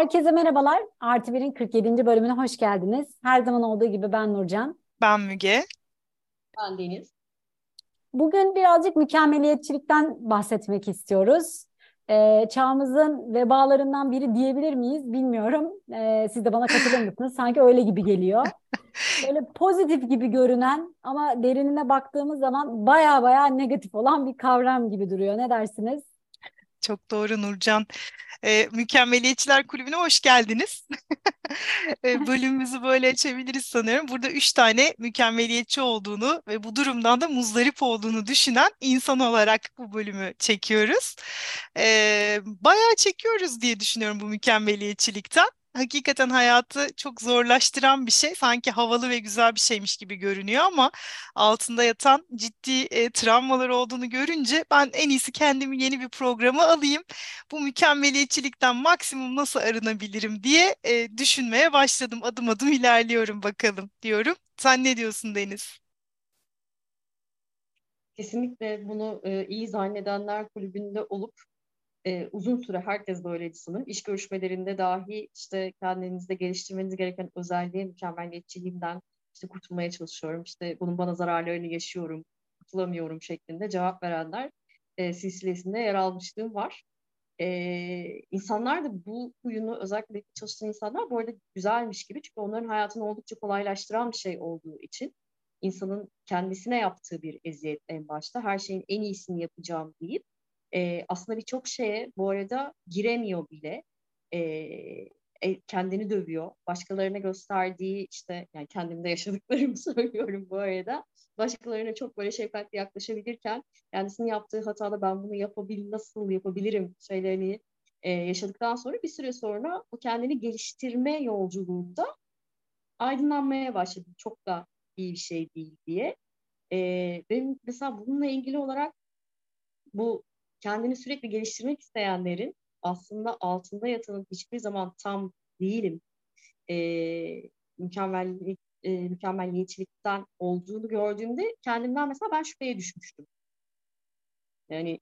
Herkese merhabalar. Artı Bir'in 47. bölümüne hoş geldiniz. Her zaman olduğu gibi ben Nurcan. Ben Müge. Ben Deniz. Bugün birazcık mükemmeliyetçilikten bahsetmek istiyoruz. Ee, çağımızın vebalarından biri diyebilir miyiz bilmiyorum. Ee, siz de bana katılır mısınız? Sanki öyle gibi geliyor. Böyle pozitif gibi görünen ama derinine baktığımız zaman baya baya negatif olan bir kavram gibi duruyor. Ne dersiniz? Çok doğru Nurcan. E, Mükemmeliyetçiler Kulübü'ne hoş geldiniz. e, bölümümüzü böyle açabiliriz sanıyorum. Burada üç tane mükemmeliyetçi olduğunu ve bu durumdan da muzdarip olduğunu düşünen insan olarak bu bölümü çekiyoruz. E, bayağı çekiyoruz diye düşünüyorum bu mükemmeliyetçilikten hakikaten hayatı çok zorlaştıran bir şey. Sanki havalı ve güzel bir şeymiş gibi görünüyor ama altında yatan ciddi e, travmalar olduğunu görünce ben en iyisi kendimi yeni bir programa alayım. Bu mükemmeliyetçilikten maksimum nasıl arınabilirim diye e, düşünmeye başladım. Adım adım ilerliyorum bakalım diyorum. Sen ne diyorsun Deniz? Kesinlikle bunu e, iyi zannedenler kulübünde olup e, uzun süre herkes böyleydi sanırım. İş görüşmelerinde dahi işte kendinizde geliştirmeniz gereken özelliği mükemmeliyetçiliğimden işte kurtulmaya çalışıyorum. İşte bunun bana zararlarını yaşıyorum, kurtulamıyorum şeklinde cevap verenler e, silsilesinde yer almışlığım var. E, insanlar da bu huyunu özellikle çalışan insanlar bu arada güzelmiş gibi çünkü onların hayatını oldukça kolaylaştıran bir şey olduğu için insanın kendisine yaptığı bir eziyet en başta her şeyin en iyisini yapacağım deyip e, aslında birçok şeye bu arada giremiyor bile. E, kendini dövüyor. Başkalarına gösterdiği işte yani kendimde yaşadıklarımı söylüyorum bu arada. Başkalarına çok böyle şefkatli yaklaşabilirken kendisinin yaptığı hatada ben bunu yapabil nasıl yapabilirim şeylerini e, yaşadıktan sonra bir süre sonra bu kendini geliştirme yolculuğunda aydınlanmaya başladı. Çok da iyi bir şey değil diye. E, benim mesela bununla ilgili olarak bu kendini sürekli geliştirmek isteyenlerin aslında altında yatanın hiçbir zaman tam değilim e, mükemmellik e, mükemmelliyetçilikten olduğunu gördüğümde kendimden mesela ben şüpheye düşmüştüm. Yani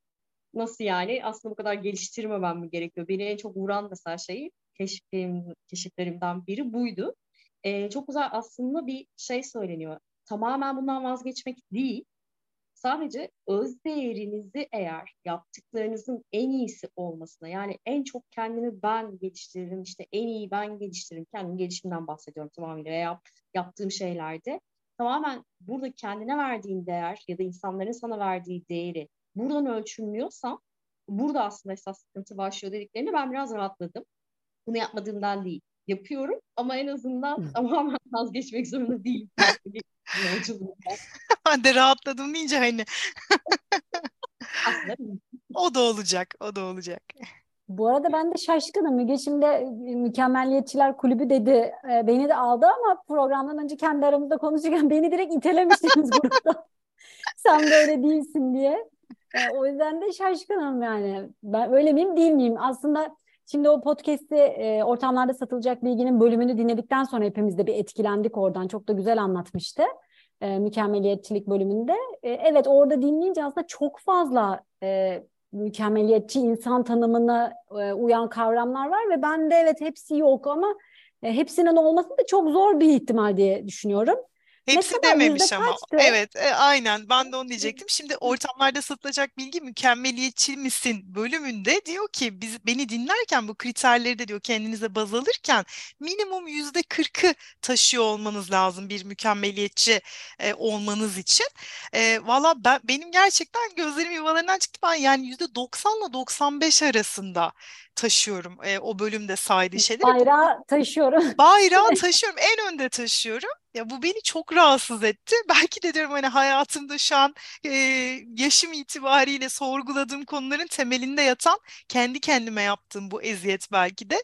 nasıl yani aslında bu kadar geliştirmemem mi gerekiyor? Beni en çok vuran mesela şeyi keşiflerim, keşiflerimden biri buydu. E, çok güzel aslında bir şey söyleniyor. Tamamen bundan vazgeçmek değil Sadece öz değerinizi eğer yaptıklarınızın en iyisi olmasına yani en çok kendimi ben geliştiririm işte en iyi ben geliştiririm kendim gelişimden bahsediyorum tamamıyla veya yaptığım şeylerde tamamen burada kendine verdiğin değer ya da insanların sana verdiği değeri buradan ölçülmüyorsa burada aslında esas sıkıntı başlıyor dediklerini ben biraz rahatladım. Bunu yapmadığımdan değil. Yapıyorum ama en azından tamamen vazgeçmek zorunda değilim. Ben de rahatladım deyince hani. o da olacak, o da olacak. Bu arada ben de şaşkınım. Müge şimdi e, Mükemmeliyetçiler Kulübü dedi. E, beni de aldı ama programdan önce kendi aramızda konuşurken beni direkt itelemiştiniz grupta. Sen böyle değilsin diye. E, o yüzden de şaşkınım yani. Ben öyle miyim değil miyim? Aslında şimdi o podcast'i ortamlarda satılacak bilginin bölümünü dinledikten sonra hepimiz de bir etkilendik oradan. Çok da güzel anlatmıştı e, mükemmeliyetçilik bölümünde. E, evet orada dinleyince aslında çok fazla e, mükemmeliyetçi insan tanımına e, uyan kavramlar var ve ben de evet hepsi yok ama e, hepsinin olması da çok zor bir ihtimal diye düşünüyorum. Hepsi ne dememiş ama. Kaçtı? Evet, e, aynen. Ben de onu diyecektim. Şimdi ortamlarda satılacak bilgi mükemmeliyetçi misin bölümünde diyor ki biz beni dinlerken bu kriterleri de diyor kendinize baz alırken minimum yüzde kırkı taşıyor olmanız lazım bir mükemmeliyetçi e, olmanız için. E, Valla ben benim gerçekten gözlerim yuvalarından çıktı. Ben yani yüzde 90 ile 95 arasında taşıyorum e, o bölümde saydığı şeyleri. Bayrağı taşıyorum. Bayrağı taşıyorum. En önde taşıyorum. Ya bu beni çok rahatsız etti. Belki de diyorum hani hayatımda şu an e, yaşım itibariyle sorguladığım konuların temelinde yatan kendi kendime yaptığım bu eziyet belki de.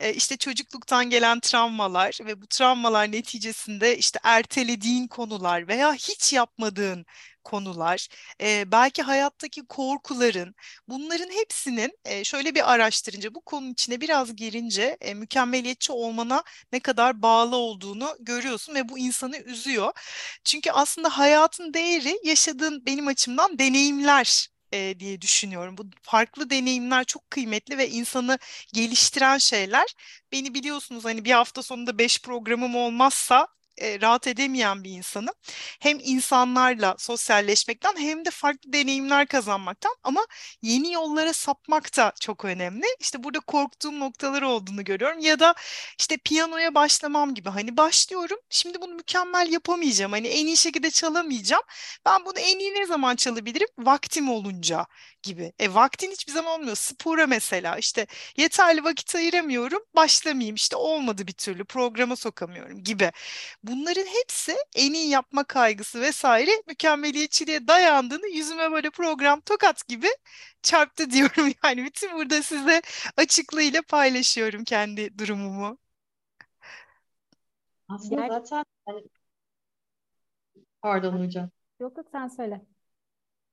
E, işte çocukluktan gelen travmalar ve bu travmalar neticesinde işte ertelediğin konular veya hiç yapmadığın konular, e, belki hayattaki korkuların, bunların hepsinin e, şöyle bir araştırınca, bu konunun içine biraz girince e, mükemmeliyetçi olmana ne kadar bağlı olduğunu görüyorsun ve bu insanı üzüyor. Çünkü aslında hayatın değeri yaşadığın benim açımdan deneyimler diye düşünüyorum. Bu farklı deneyimler çok kıymetli ve insanı geliştiren şeyler. Beni biliyorsunuz hani bir hafta sonunda beş programım olmazsa e, rahat edemeyen bir insanım. Hem insanlarla sosyalleşmekten hem de farklı deneyimler kazanmaktan ama yeni yollara sapmak da çok önemli. İşte burada korktuğum noktalar olduğunu görüyorum ya da işte piyanoya başlamam gibi hani başlıyorum şimdi bunu mükemmel yapamayacağım hani en iyi şekilde çalamayacağım. Ben bunu en iyi ne zaman çalabilirim? Vaktim olunca gibi. E vaktin hiçbir zaman olmuyor. Spora mesela işte yeterli vakit ayıramıyorum başlamayayım işte olmadı bir türlü programa sokamıyorum gibi. Bunların hepsi en iyi yapma kaygısı vesaire mükemmeliyetçiliğe dayandığını yüzüme böyle program tokat gibi çarptı diyorum yani bütün burada size açıklığıyla paylaşıyorum kendi durumumu. Aslında Ger zaten hani... pardon hocam. Yok yok sen söyle.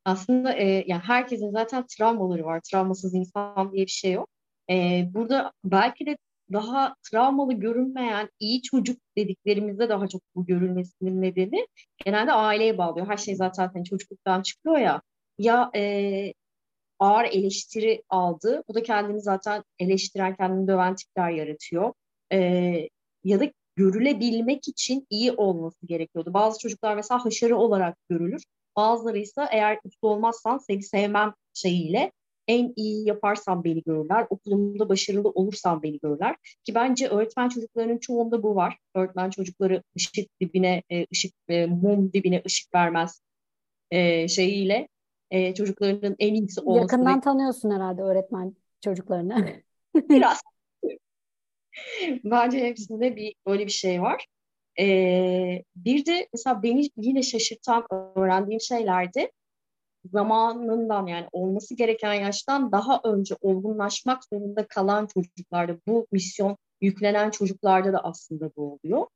Aslında e, yani herkesin zaten travmaları var. Travmasız insan diye bir şey yok. E, burada belki de daha travmalı görünmeyen iyi çocuk dediklerimizde daha çok bu görülmesinin nedeni genelde aileye bağlıyor. Her şey zaten hani çocukluktan çıkıyor ya. Ya e, ağır eleştiri aldı. Bu da kendini zaten eleştiren, kendini döven tipler yaratıyor. E, ya da görülebilmek için iyi olması gerekiyordu. Bazı çocuklar mesela haşarı olarak görülür. Bazıları ise eğer uslu olmazsan seni sevmem şeyiyle en iyi yaparsam beni görürler. Okulumda başarılı olursam beni görürler. Ki bence öğretmen çocuklarının çoğunda bu var. Öğretmen çocukları ışık dibine, e, ışık e, mum dibine ışık vermez e, şeyiyle çocuklarının en iyisi olması. Yakından tanıyorsun herhalde öğretmen çocuklarını. Biraz. Bence hepsinde bir öyle bir şey var. Ee, bir de mesela beni yine şaşırtan öğrendiğim şeylerde zamanından yani olması gereken yaştan daha önce olgunlaşmak zorunda kalan çocuklarda bu misyon yüklenen çocuklarda da aslında bu oluyor.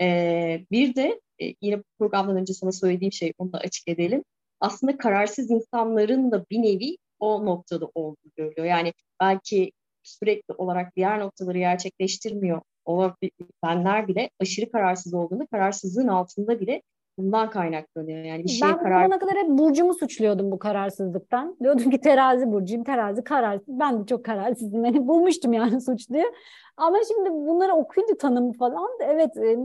Ee, bir de e, yine programdan önce sana söylediğim şey onu da açık edelim. Aslında kararsız insanların da bir nevi o noktada olduğu görülüyor. Yani belki sürekli olarak diğer noktaları gerçekleştirmiyor olabilenler bile aşırı kararsız olduğunu, kararsızlığın altında bile bundan kaynaklanıyor. Yani bir şeye ben karar... Kadar hep burcumu suçluyordum bu kararsızlıktan. Diyordum ki terazi burcuyum, terazi kararsız. Ben de çok kararsızım. Yani bulmuştum yani suçluyu. Ama şimdi bunları okuyunca tanımı falan evet e,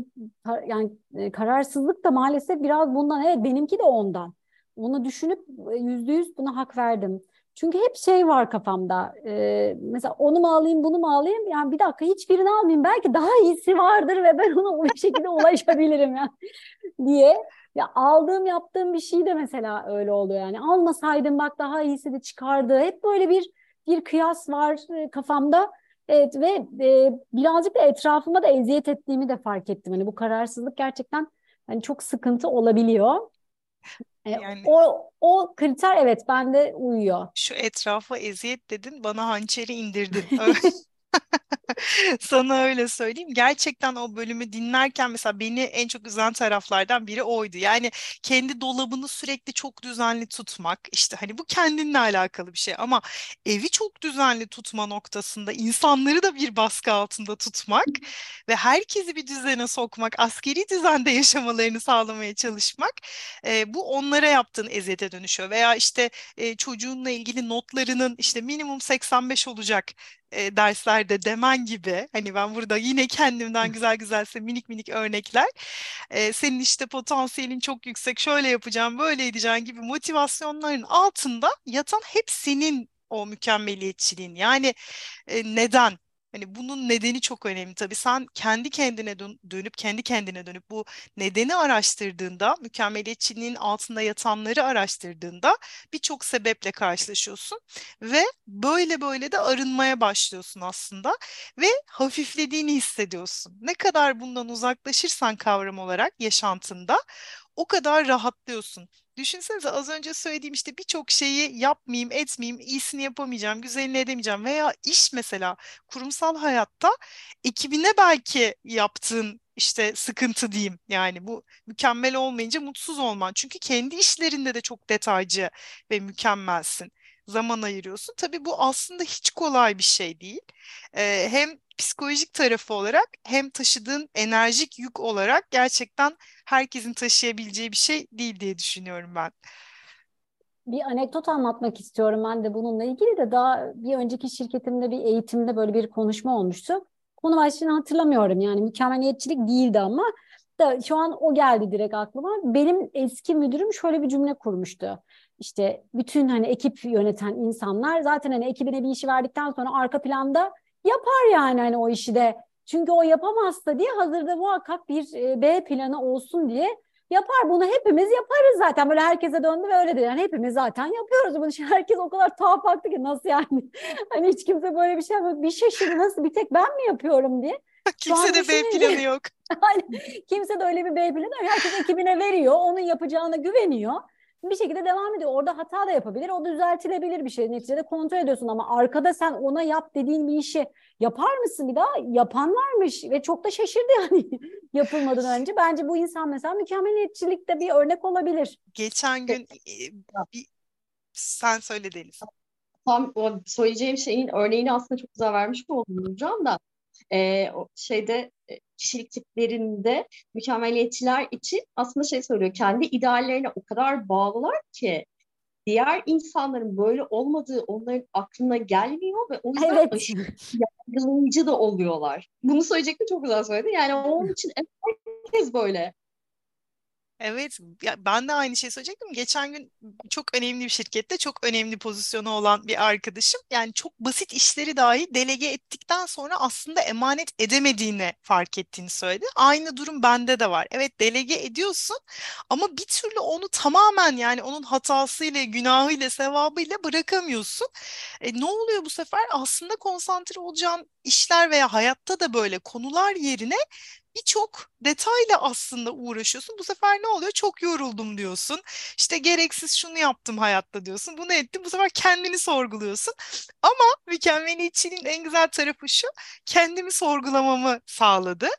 yani e, kararsızlık da maalesef biraz bundan. Evet benimki de ondan. Onu düşünüp e, yüzde yüz buna hak verdim. Çünkü hep şey var kafamda. E, mesela onu mu alayım, bunu mu alayım? Yani bir dakika hiçbirini almayayım. Belki daha iyisi vardır ve ben ona bir şekilde ulaşabilirim yani diye. Ya aldığım, yaptığım bir şey de mesela öyle oluyor yani. Almasaydım bak daha iyisi de çıkardı. Hep böyle bir bir kıyas var kafamda. Evet ve e, birazcık da etrafıma da eziyet ettiğimi de fark ettim. Hani bu kararsızlık gerçekten hani çok sıkıntı olabiliyor. E, yani o o kriter evet bende uyuyor. Şu etrafa eziyet dedin, bana hançeri indirdin. Sana öyle söyleyeyim. Gerçekten o bölümü dinlerken mesela beni en çok üzen taraflardan biri oydu. Yani kendi dolabını sürekli çok düzenli tutmak. işte hani bu kendinle alakalı bir şey ama evi çok düzenli tutma noktasında insanları da bir baskı altında tutmak ve herkesi bir düzene sokmak, askeri düzende yaşamalarını sağlamaya çalışmak e, bu onlara yaptığın eziyete dönüşüyor. Veya işte e, çocuğunla ilgili notlarının işte minimum 85 olacak e, derslerde demen gibi hani ben burada yine kendimden güzel güzelse minik minik örnekler e, senin işte potansiyelin çok yüksek şöyle yapacağım böyle edeceğim gibi motivasyonların altında yatan hep senin o mükemmeliyetçiliğin. Yani e, neden Hani bunun nedeni çok önemli tabii. Sen kendi kendine dön dönüp kendi kendine dönüp bu nedeni araştırdığında, mükemmeliyetçiliğin altında yatanları araştırdığında birçok sebeple karşılaşıyorsun ve böyle böyle de arınmaya başlıyorsun aslında ve hafiflediğini hissediyorsun. Ne kadar bundan uzaklaşırsan kavram olarak yaşantında o kadar rahatlıyorsun. Düşünsenize az önce söylediğim işte birçok şeyi yapmayayım, etmeyeyim, iyisini yapamayacağım, güzelini edemeyeceğim veya iş mesela kurumsal hayatta ekibine belki yaptığın işte sıkıntı diyeyim. Yani bu mükemmel olmayınca mutsuz olman. Çünkü kendi işlerinde de çok detaycı ve mükemmelsin. Zaman ayırıyorsun. Tabii bu aslında hiç kolay bir şey değil. Ee, hem psikolojik tarafı olarak hem taşıdığın enerjik yük olarak gerçekten herkesin taşıyabileceği bir şey değil diye düşünüyorum ben. bir anekdot anlatmak istiyorum ben de bununla ilgili de daha bir önceki şirketimde bir eğitimde böyle bir konuşma olmuştu. Konu başlığını hatırlamıyorum yani mükemmeliyetçilik değildi ama da şu an o geldi direkt aklıma. Benim eski müdürüm şöyle bir cümle kurmuştu. İşte bütün hani ekip yöneten insanlar zaten hani ekibine bir işi verdikten sonra arka planda yapar yani hani o işi de. Çünkü o yapamazsa diye hazırda muhakkak bir e, B planı olsun diye yapar. Bunu hepimiz yaparız zaten. Böyle herkese döndü ve öyle dedi. Yani hepimiz zaten yapıyoruz bunu. Şimdi herkes o kadar tuhaf baktı ki nasıl yani? hani hiç kimse böyle bir şey yapmıyor. Bir şaşırdı nasıl bir tek ben mi yapıyorum diye. Kimse de B planı yok. hani kimse de öyle bir B planı yok. Herkes ekibine veriyor. Onun yapacağına güveniyor bir şekilde devam ediyor. Orada hata da yapabilir. O düzeltilebilir bir şey. Neticede kontrol ediyorsun ama arkada sen ona yap dediğin bir işi yapar mısın bir daha? Yapan varmış ve çok da şaşırdı yani yapılmadan önce. Bence bu insan mesela mükemmeliyetçilikte bir örnek olabilir. Geçen gün e, bir, sen söyle Deniz. Tam o söyleyeceğim şeyin örneğini aslında çok güzel vermiş oldum Nurcan da e, o şeyde kişilik tiplerinde mükemmeliyetçiler için aslında şey söylüyor kendi ideallerine o kadar bağlılar ki diğer insanların böyle olmadığı onların aklına gelmiyor ve o yüzden evet. aşırı yargılayıcı da oluyorlar. Bunu söyleyecekti çok güzel söyledi. Yani onun için herkes böyle. Evet, ya ben de aynı şeyi söyleyecektim. Geçen gün çok önemli bir şirkette çok önemli pozisyonu olan bir arkadaşım yani çok basit işleri dahi delege ettikten sonra aslında emanet edemediğini fark ettiğini söyledi. Aynı durum bende de var. Evet delege ediyorsun ama bir türlü onu tamamen yani onun hatasıyla, günahıyla, sevabıyla bırakamıyorsun. E, ne oluyor bu sefer? Aslında konsantre olacağın işler veya hayatta da böyle konular yerine birçok detayla aslında uğraşıyorsun. Bu sefer ne oluyor? Çok yoruldum diyorsun. İşte gereksiz şunu yaptım hayatta diyorsun. Bunu ettim. Bu sefer kendini sorguluyorsun. Ama mükemmeliyetçiliğin en güzel tarafı şu. Kendimi sorgulamamı sağladı.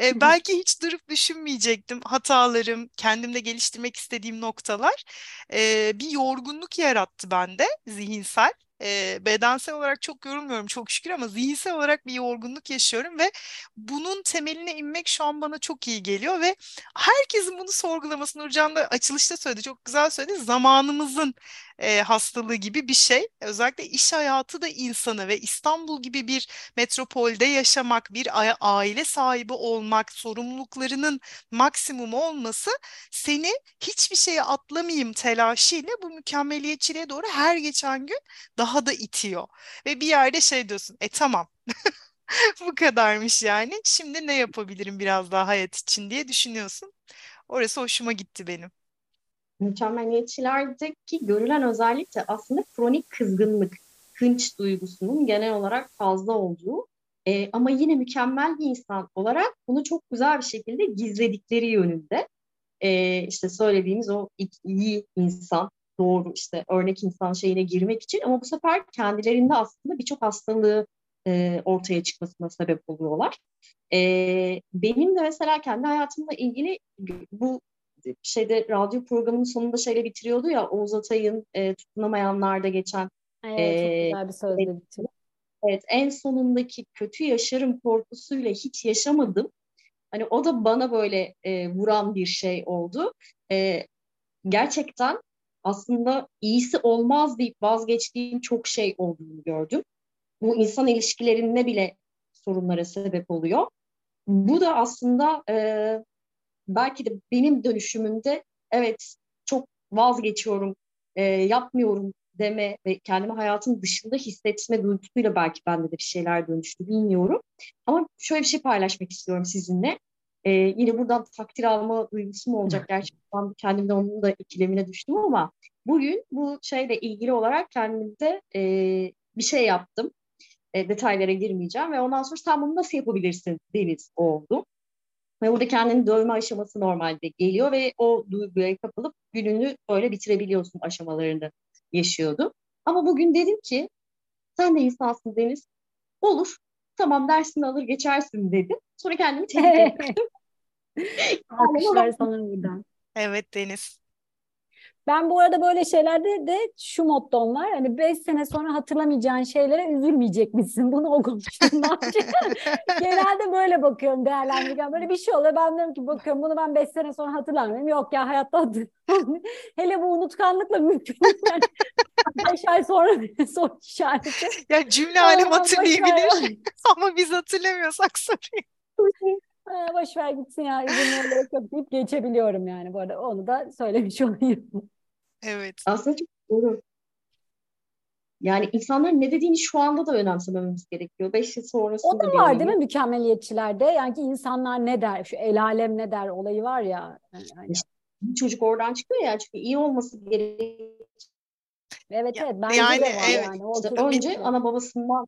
ee, belki hiç durup düşünmeyecektim. Hatalarım, kendimde geliştirmek istediğim noktalar. Ee, bir yorgunluk yarattı bende zihinsel e, bedensel olarak çok yorulmuyorum çok şükür ama zihinsel olarak bir yorgunluk yaşıyorum ve bunun temeline inmek şu an bana çok iyi geliyor ve herkesin bunu sorgulaması Nurcan da açılışta söyledi çok güzel söyledi zamanımızın e, hastalığı gibi bir şey. Özellikle iş hayatı da insanı ve İstanbul gibi bir metropolde yaşamak, bir aile sahibi olmak, sorumluluklarının maksimum olması seni hiçbir şeye atlamayayım telaşıyla bu mükemmeliyetçiliğe doğru her geçen gün daha da itiyor. Ve bir yerde şey diyorsun, e tamam. bu kadarmış yani. Şimdi ne yapabilirim biraz daha hayat için diye düşünüyorsun. Orası hoşuma gitti benim mükemmeliyetçilerdeki görülen özellik de aslında kronik kızgınlık, hınç duygusunun genel olarak fazla olduğu e, ama yine mükemmel bir insan olarak bunu çok güzel bir şekilde gizledikleri yönünde. E, işte söylediğimiz o iyi insan, doğru işte örnek insan şeyine girmek için ama bu sefer kendilerinde aslında birçok hastalığı e, ortaya çıkmasına sebep oluyorlar. E, benim de mesela kendi hayatımla ilgili bu şeyde radyo programının sonunda şeyle bitiriyordu ya Oğuz Atay'ın e, tutunamayanlarda geçen. Evet, e, çok güzel bir sözle bitiriyor. Evet, en sonundaki kötü yaşarım korkusuyla hiç yaşamadım. Hani o da bana böyle e, vuran bir şey oldu. E, gerçekten aslında iyisi olmaz deyip vazgeçtiğim çok şey olduğunu gördüm. Bu insan ilişkilerinde bile sorunlara sebep oluyor. Bu da aslında e, belki de benim dönüşümümde evet çok vazgeçiyorum, e, yapmıyorum deme ve kendimi hayatın dışında hissetme duygusuyla belki bende de bir şeyler dönüştü bilmiyorum. Ama şöyle bir şey paylaşmak istiyorum sizinle. Ee, yine buradan takdir alma duygusu mu olacak gerçekten kendimde onun da ikilemine düştüm ama bugün bu şeyle ilgili olarak kendimde e, bir şey yaptım. E, detaylara girmeyeceğim ve ondan sonra sen bunu nasıl yapabilirsin Deniz oldu. Ve burada kendini dövme aşaması normalde geliyor ve o duyguya kapılıp gününü böyle bitirebiliyorsun aşamalarını yaşıyordu. Ama bugün dedim ki sen de insansın Deniz. Olur. Tamam dersini alır geçersin dedim. Sonra kendimi tebrik ettim. Alkışlar sana buradan. Evet Deniz. Ben bu arada böyle şeylerde de şu mottom var. Hani 5 sene sonra hatırlamayacağın şeylere üzülmeyecek misin? Bunu okumuştum. Genelde böyle bakıyorum değerlendirirken. Böyle bir şey oluyor. Ben diyorum ki bakıyorum bunu ben 5 sene sonra hatırlamıyorum. Yok ya hayatta hatırlamıyorum. Hele bu unutkanlıkla mümkün. Yani 5 ay sonra bir soru işareti. Ya cümle alem hatırlayabilir ama biz hatırlamıyorsak soruyu. Boş ver gitsin ya gerek yok deyip geçebiliyorum yani bu arada onu da söylemiş olayım. Evet. Aslında çok doğru. Yani insanlar ne dediğini şu anda da önemsemememiz gerekiyor. Beş yıl sonrasında O da var değil mi mükemmeliyetçilerde? Yani ki insanlar ne der, şu el alem ne der olayı var ya. Yani. İşte, çocuk oradan çıkıyor ya çünkü iyi olması gerekiyor. Evet evet bence yani, de var evet, yani. İşte önce ana babasından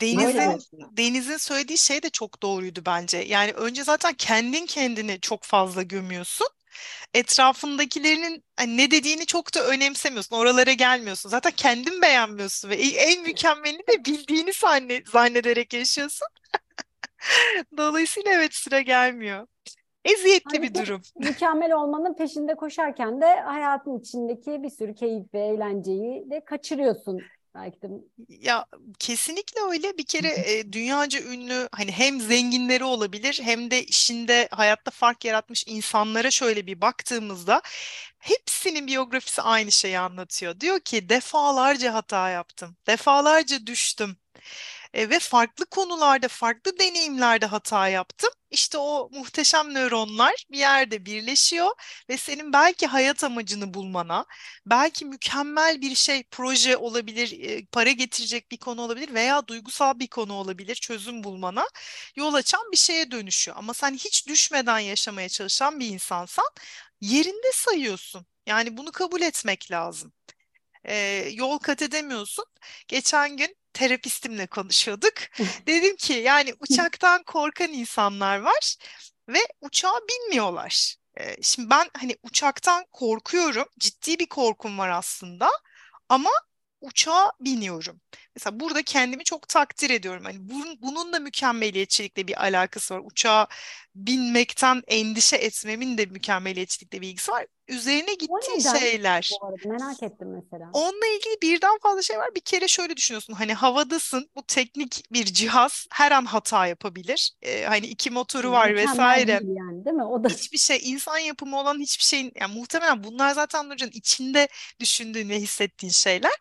Deniz'in Deniz'in söylediği şey de çok doğruydu bence. Yani önce zaten kendin kendini çok fazla gömüyorsun. Etrafındakilerinin hani ne dediğini çok da önemsemiyorsun. Oralara gelmiyorsun. Zaten kendin beğenmiyorsun ve en mükemmelini de bildiğini zannederek yaşıyorsun. Dolayısıyla evet sıra gelmiyor. Eziyetli hani bir durum. Mükemmel olmanın peşinde koşarken de hayatın içindeki bir sürü keyif ve eğlenceyi de kaçırıyorsun belki de. Ya kesinlikle öyle. Bir kere e, dünyaca ünlü hani hem zenginleri olabilir hem de işinde hayatta fark yaratmış insanlara şöyle bir baktığımızda hepsinin biyografisi aynı şeyi anlatıyor. Diyor ki defalarca hata yaptım. Defalarca düştüm e, ve farklı konularda, farklı deneyimlerde hata yaptım. İşte o muhteşem nöronlar bir yerde birleşiyor ve senin belki hayat amacını bulmana, belki mükemmel bir şey, proje olabilir, e, para getirecek bir konu olabilir veya duygusal bir konu olabilir, çözüm bulmana yol açan bir şeye dönüşüyor. Ama sen hiç düşmeden yaşamaya çalışan bir insansan yerinde sayıyorsun. Yani bunu kabul etmek lazım. E, yol kat edemiyorsun. Geçen gün terapistimle konuşuyorduk. Dedim ki yani uçaktan korkan insanlar var ve uçağa binmiyorlar. Şimdi ben hani uçaktan korkuyorum. Ciddi bir korkum var aslında. Ama uçağa biniyorum. Mesela burada kendimi çok takdir ediyorum. Hani bunun, bunun da mükemmeliyetçilikle bir alakası var. Uçağa binmekten endişe etmemin de mükemmeliyetçilikle bir ilgisi var. Üzerine gittiği şeyler. Bu arada merak ettim mesela. Onunla ilgili birden fazla şey var. Bir kere şöyle düşünüyorsun. Hani havadasın. Bu teknik bir cihaz her an hata yapabilir. Ee, hani iki motoru var Mükemmel vesaire. değil yani değil mi? O da Hiçbir şey insan yapımı olan hiçbir şeyin yani muhtemelen bunlar zaten Nurcan içinde düşündüğün ve hissettiğin şeyler.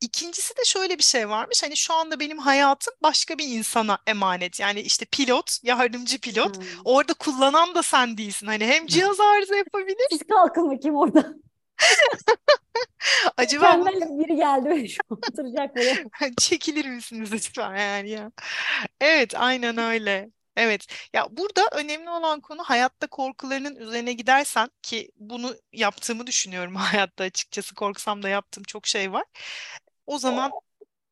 İkincisi de şöyle bir şey varmış. Hani şu anda benim hayatım başka bir insana emanet. Yani işte pilot, yardımcı pilot. Hmm. Orada kullanan da sen değilsin. Hani hem cihaz arıza yapabilir. siz kalkın bakayım orada. Acaba Mükemmel biri geldi ve şu oturacak buraya. çekilir misiniz lütfen yani ya. Evet, aynen öyle. Evet. Ya burada önemli olan konu hayatta korkularının üzerine gidersen ki bunu yaptığımı düşünüyorum hayatta açıkçası korksam da yaptığım çok şey var. O zaman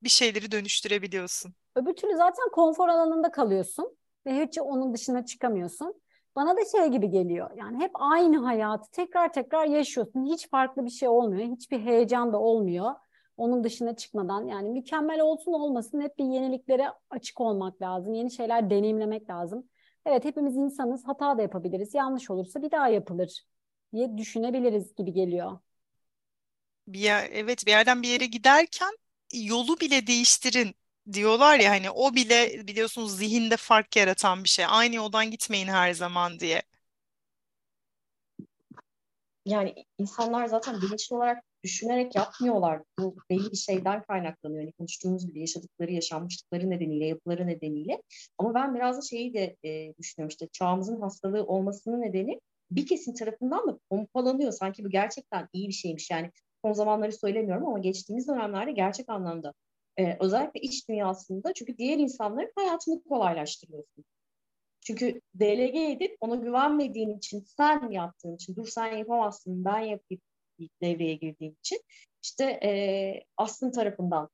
bir şeyleri dönüştürebiliyorsun. Öbür türlü zaten konfor alanında kalıyorsun ve hiç onun dışına çıkamıyorsun. Bana da şey gibi geliyor. Yani hep aynı hayatı tekrar tekrar yaşıyorsun. Hiç farklı bir şey olmuyor. Hiçbir heyecan da olmuyor. Onun dışına çıkmadan yani mükemmel olsun olmasın hep bir yeniliklere açık olmak lazım. Yeni şeyler deneyimlemek lazım. Evet hepimiz insanız. Hata da yapabiliriz. Yanlış olursa bir daha yapılır diye düşünebiliriz gibi geliyor. Bir yer, evet bir yerden bir yere giderken yolu bile değiştirin diyorlar ya hani o bile biliyorsunuz zihinde fark yaratan bir şey. Aynı yoldan gitmeyin her zaman diye. Yani insanlar zaten bilinçli olarak düşünerek yapmıyorlar. Bu belli bir şeyden kaynaklanıyor. Yani konuştuğumuz gibi yaşadıkları, yaşanmışlıkları nedeniyle, yapıları nedeniyle. Ama ben biraz da şeyi de e, düşünüyorum işte çağımızın hastalığı olmasının nedeni bir kesim tarafından da pompalanıyor. Sanki bu gerçekten iyi bir şeymiş. Yani son zamanları söylemiyorum ama geçtiğimiz dönemlerde gerçek anlamda ee, özellikle iş dünyasında çünkü diğer insanların hayatını kolaylaştırıyorsun. Çünkü delege edip ona güvenmediğin için, sen yaptığın için, dur sen yapamazsın, ben yapayım devreye girdiğin için işte e, aslın tarafından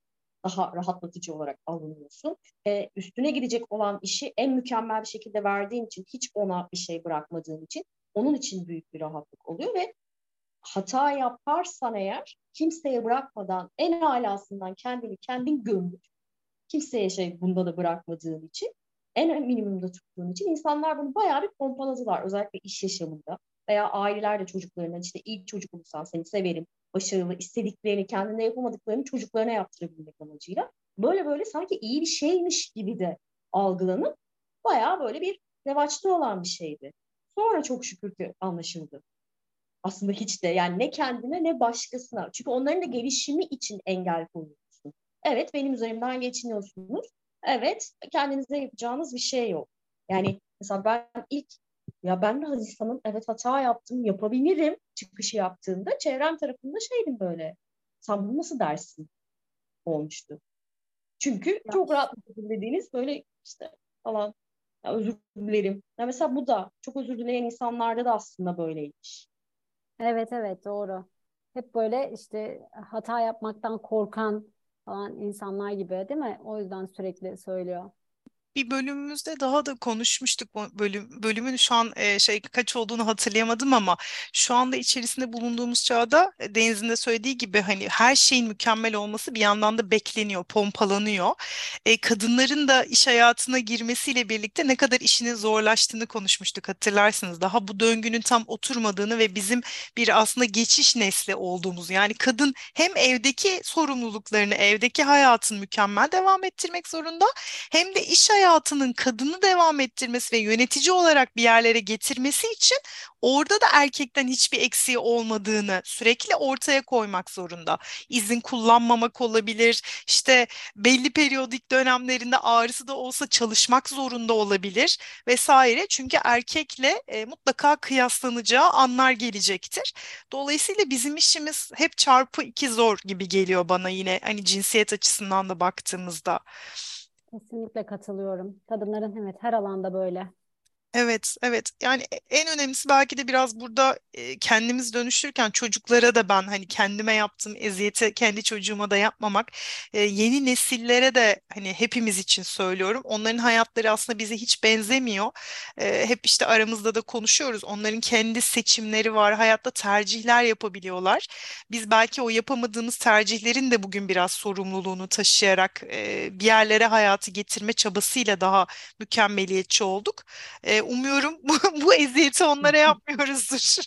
daha rahatlatıcı olarak alınıyorsun. E, üstüne gidecek olan işi en mükemmel bir şekilde verdiğin için, hiç ona bir şey bırakmadığın için onun için büyük bir rahatlık oluyor ve hata yaparsan eğer kimseye bırakmadan en alasından kendini kendin gömüp kimseye şey bunda da bırakmadığın için en minimumda tuttuğun için insanlar bunu bayağı bir pompaladılar özellikle iş yaşamında veya aileler de çocuklarına işte iyi çocuk olursan seni severim, başarılı, istediklerini, kendine yapamadıklarını çocuklarına yaptırabilmek amacıyla. Böyle böyle sanki iyi bir şeymiş gibi de algılanıp bayağı böyle bir revaçta olan bir şeydi. Sonra çok şükür ki anlaşıldı. Aslında hiç de yani ne kendine ne başkasına. Çünkü onların da gelişimi için engel koyuyorsun. Evet benim üzerimden geçiniyorsunuz. Evet kendinize yapacağınız bir şey yok. Yani mesela ben ilk ya ben de Hazistan'ın evet hata yaptım yapabilirim çıkışı yaptığında çevrem tarafında şeydim böyle. Sen bunu nasıl dersin? Olmuştu. Çünkü ya. çok rahat dediğiniz böyle işte falan ya özür dilerim. Ya mesela bu da çok özür dileyen insanlarda da aslında böyleymiş. Evet evet doğru. Hep böyle işte hata yapmaktan korkan falan insanlar gibi değil mi? O yüzden sürekli söylüyor bir bölümümüzde daha da konuşmuştuk bölüm bölümün şu an e, şey kaç olduğunu hatırlayamadım ama şu anda içerisinde bulunduğumuz çağda Deniz'in de söylediği gibi hani her şeyin mükemmel olması bir yandan da bekleniyor, pompalanıyor. E, kadınların da iş hayatına girmesiyle birlikte ne kadar işinin zorlaştığını konuşmuştuk hatırlarsınız. Daha bu döngünün tam oturmadığını ve bizim bir aslında geçiş nesli olduğumuz yani kadın hem evdeki sorumluluklarını, evdeki hayatını mükemmel devam ettirmek zorunda hem de iş hayatını hayatının kadını devam ettirmesi ve yönetici olarak bir yerlere getirmesi için orada da erkekten hiçbir eksiği olmadığını sürekli ortaya koymak zorunda. İzin kullanmamak olabilir, işte belli periyodik dönemlerinde ağrısı da olsa çalışmak zorunda olabilir vesaire. Çünkü erkekle e, mutlaka kıyaslanacağı anlar gelecektir. Dolayısıyla bizim işimiz hep çarpı iki zor gibi geliyor bana yine hani cinsiyet açısından da baktığımızda. Kesinlikle katılıyorum. Kadınların evet her alanda böyle. Evet, evet. Yani e, en önemlisi belki de biraz burada e, kendimiz dönüştürürken çocuklara da ben hani kendime yaptığım eziyeti kendi çocuğuma da yapmamak, yeni nesillere de hani hepimiz için söylüyorum. Onların hayatları aslında bize hiç benzemiyor. Hep işte aramızda da konuşuyoruz. Onların kendi seçimleri var, hayatta tercihler yapabiliyorlar. Biz belki o yapamadığımız tercihlerin de bugün biraz sorumluluğunu taşıyarak bir yerlere hayatı getirme çabasıyla daha mükemmeliyetçi olduk. Umuyorum bu, bu eziyeti onlara yapmıyoruzdur.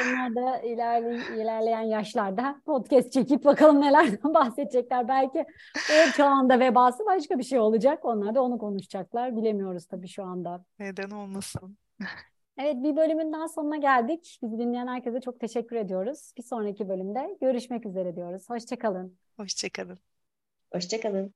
Onlar da ilerle, ilerleyen yaşlarda podcast çekip bakalım nelerden bahsedecekler. Belki o çağında vebası başka bir şey olacak. Onlar da onu konuşacaklar. Bilemiyoruz tabii şu anda. Neden olmasın? Evet bir bölümün daha sonuna geldik. Bizi dinleyen herkese çok teşekkür ediyoruz. Bir sonraki bölümde görüşmek üzere diyoruz. Hoşçakalın. Hoşçakalın. Hoşçakalın.